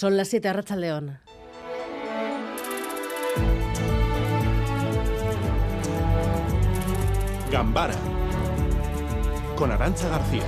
Son las 7, Racha León. Gambara con Arancha García.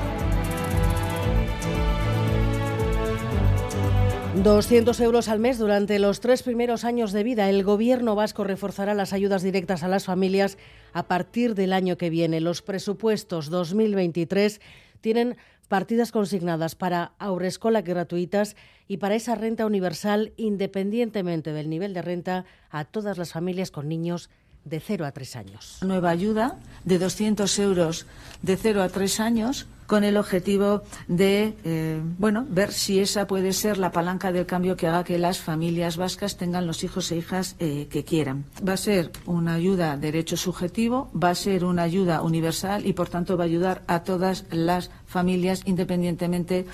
200 euros al mes durante los tres primeros años de vida. El gobierno vasco reforzará las ayudas directas a las familias a partir del año que viene. Los presupuestos 2023 tienen partidas consignadas para aurescolas gratuitas y para esa renta universal independientemente del nivel de renta a todas las familias con niños de 0 a 3 años. Nueva ayuda de 200 euros de 0 a 3 años con el objetivo de eh, bueno ver si esa puede ser la palanca del cambio que haga que las familias vascas tengan los hijos e hijas eh, que quieran. Va a ser una ayuda derecho subjetivo, va a ser una ayuda universal y por tanto va a ayudar a todas las familias independientemente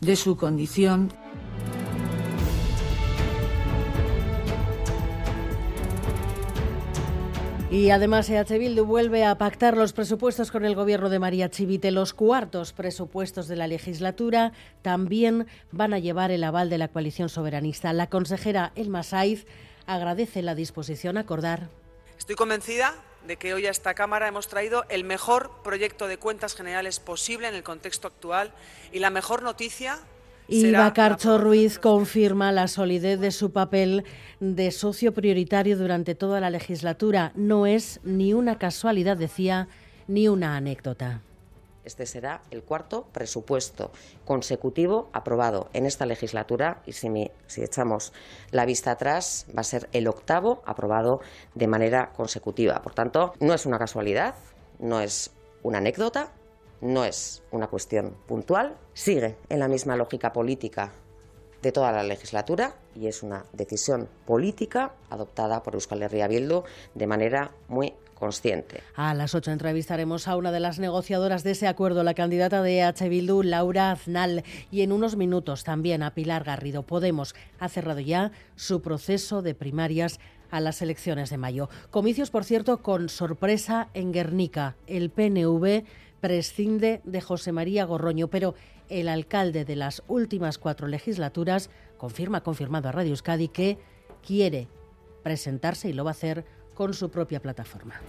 de su condición. Y además EH Bildu vuelve a pactar los presupuestos con el gobierno de María Chivite. Los cuartos presupuestos de la legislatura también van a llevar el aval de la coalición soberanista. La consejera Elma Saiz agradece la disposición a acordar. Estoy convencida de que hoy a esta Cámara hemos traído el mejor proyecto de cuentas generales posible en el contexto actual y la mejor noticia y Bacarcho Ruiz confirma la solidez de su papel de socio prioritario durante toda la legislatura. No es ni una casualidad, decía, ni una anécdota. Este será el cuarto presupuesto consecutivo aprobado en esta legislatura y si, si, echamos la vista atrás va a ser el octavo aprobado de manera consecutiva. Por tanto, no es una casualidad, no es una anécdota, no es una cuestión puntual, sigue en la misma lógica política de toda la legislatura y es una decisión política adoptada por Euskal Herria Bildu de manera muy consciente. A las 8 entrevistaremos a una de las negociadoras de ese acuerdo, la candidata de H. Bildu, Laura Aznal, y en unos minutos también a Pilar Garrido. Podemos ha cerrado ya su proceso de primarias a las elecciones de mayo. Comicios, por cierto, con sorpresa en Guernica. El PNV prescinde de José María Gorroño, pero el alcalde de las últimas cuatro legislaturas confirma, confirmado a Radio Euskadi, que quiere presentarse y lo va a hacer con su propia plataforma.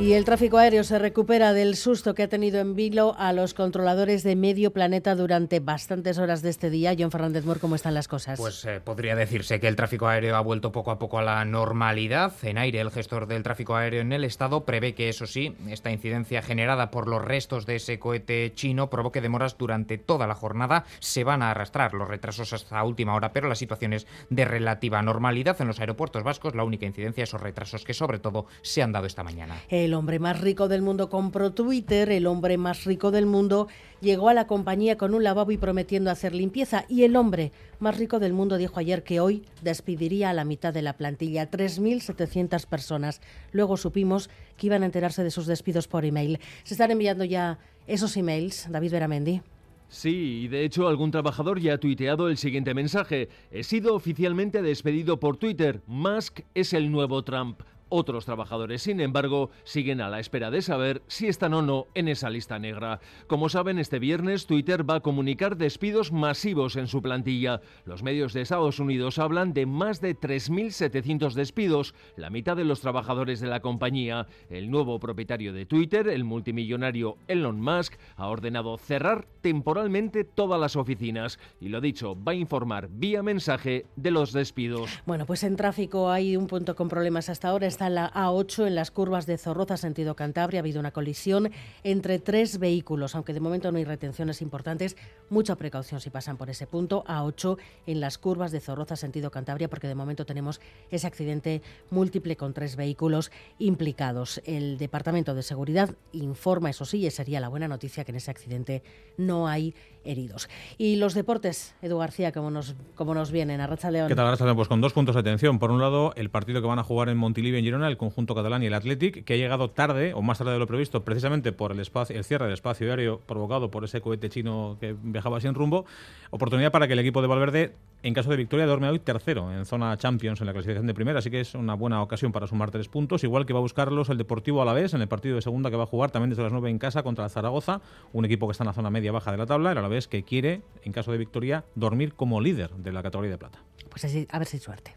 Y el tráfico aéreo se recupera del susto que ha tenido en vilo a los controladores de medio planeta durante bastantes horas de este día. John Fernández Mor, ¿cómo están las cosas? Pues eh, podría decirse que el tráfico aéreo ha vuelto poco a poco a la normalidad. En aire, el gestor del tráfico aéreo en el estado prevé que, eso sí, esta incidencia generada por los restos de ese cohete chino provoque demoras durante toda la jornada. Se van a arrastrar los retrasos hasta última hora, pero la situación es de relativa normalidad en los aeropuertos vascos. La única incidencia, esos retrasos que sobre todo se han dado esta mañana. El hombre más rico del mundo compró Twitter, el hombre más rico del mundo llegó a la compañía con un lavabo y prometiendo hacer limpieza y el hombre más rico del mundo dijo ayer que hoy despediría a la mitad de la plantilla, 3.700 personas. Luego supimos que iban a enterarse de sus despidos por email. Se están enviando ya esos emails, David Veramendi. Sí, y de hecho algún trabajador ya ha tuiteado el siguiente mensaje. He sido oficialmente despedido por Twitter. Musk es el nuevo Trump. Otros trabajadores, sin embargo, siguen a la espera de saber si están o no en esa lista negra. Como saben, este viernes Twitter va a comunicar despidos masivos en su plantilla. Los medios de Estados Unidos hablan de más de 3.700 despidos, la mitad de los trabajadores de la compañía. El nuevo propietario de Twitter, el multimillonario Elon Musk, ha ordenado cerrar temporalmente todas las oficinas y lo dicho, va a informar vía mensaje de los despidos. Bueno, pues en tráfico hay un punto con problemas hasta ahora está la A8 en las curvas de Zorroza, sentido Cantabria. Ha habido una colisión entre tres vehículos, aunque de momento no hay retenciones importantes. Mucha precaución si pasan por ese punto. A8 en las curvas de Zorroza, sentido Cantabria, porque de momento tenemos ese accidente múltiple con tres vehículos implicados. El Departamento de Seguridad informa, eso sí, y sería la buena noticia, que en ese accidente no hay heridos. Y los deportes, Edu García, como nos, como nos vienen, a Racha León. ¿Qué tal, Racha León? Pues con dos puntos de atención. Por un lado, el partido que van a jugar en Montilivi Girona, el conjunto catalán y el Athletic, que ha llegado tarde, o más tarde de lo previsto, precisamente por el, espacio, el cierre del espacio aéreo provocado por ese cohete chino que viajaba sin rumbo. Oportunidad para que el equipo de Valverde, en caso de victoria, duerme hoy tercero en zona Champions en la clasificación de primera, así que es una buena ocasión para sumar tres puntos, igual que va a buscarlos el Deportivo a la vez en el partido de segunda que va a jugar también desde las nueve en casa contra el Zaragoza, un equipo que está en la zona media baja de la tabla, el vez que quiere, en caso de victoria, dormir como líder de la categoría de plata. Pues así, a ver si hay suerte.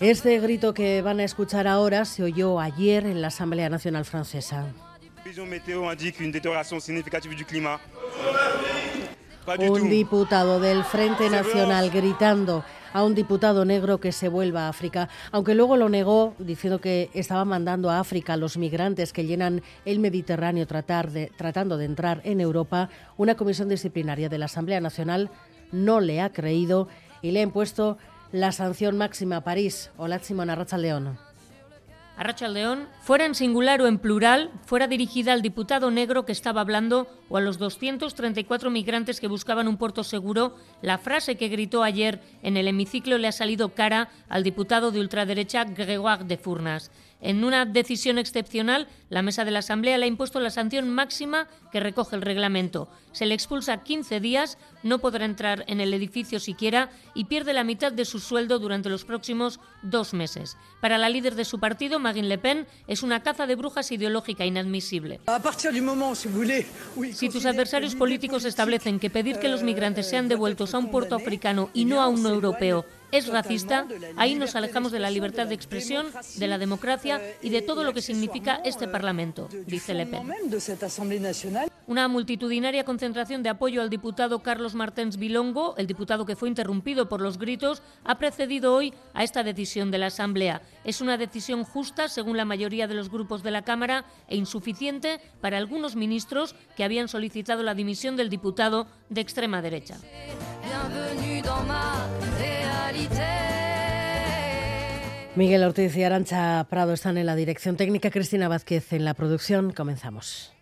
Este grito que van a escuchar ahora se oyó ayer en la Asamblea Nacional Francesa. Un diputado del Frente Nacional gritando a un diputado negro que se vuelva a África, aunque luego lo negó diciendo que estaba mandando a África a los migrantes que llenan el Mediterráneo tratando de entrar en Europa, una comisión disciplinaria de la Asamblea Nacional no le ha creído y le ha impuesto la sanción máxima a París. Hola, Simona León. A León, fuera en singular o en plural, fuera dirigida al diputado negro que estaba hablando o a los 234 migrantes que buscaban un puerto seguro, la frase que gritó ayer en el hemiciclo le ha salido cara al diputado de ultraderecha Grégoire de Fournas. En una decisión excepcional, la mesa de la Asamblea le ha impuesto la sanción máxima que recoge el reglamento. Se le expulsa 15 días, no podrá entrar en el edificio siquiera y pierde la mitad de su sueldo durante los próximos dos meses. Para la líder de su partido, Marine Le Pen, es una caza de brujas ideológica inadmisible. Si tus adversarios políticos establecen que pedir que los migrantes sean devueltos a un puerto africano y no a uno europeo es racista, ahí nos alejamos de la libertad de expresión, de la democracia y de todo lo que significa este Parlamento, dice Le Pen. Una multitudinaria concentración de apoyo al diputado Carlos Martens Bilongo, el diputado que fue interrumpido por los gritos, ha precedido hoy a esta decisión de la Asamblea. Es una decisión justa, según la mayoría de los grupos de la Cámara, e insuficiente para algunos ministros que habían solicitado la dimisión del diputado de extrema derecha. Miguel Ortiz y Arancha Prado están en la dirección técnica, Cristina Vázquez en la producción. Comenzamos.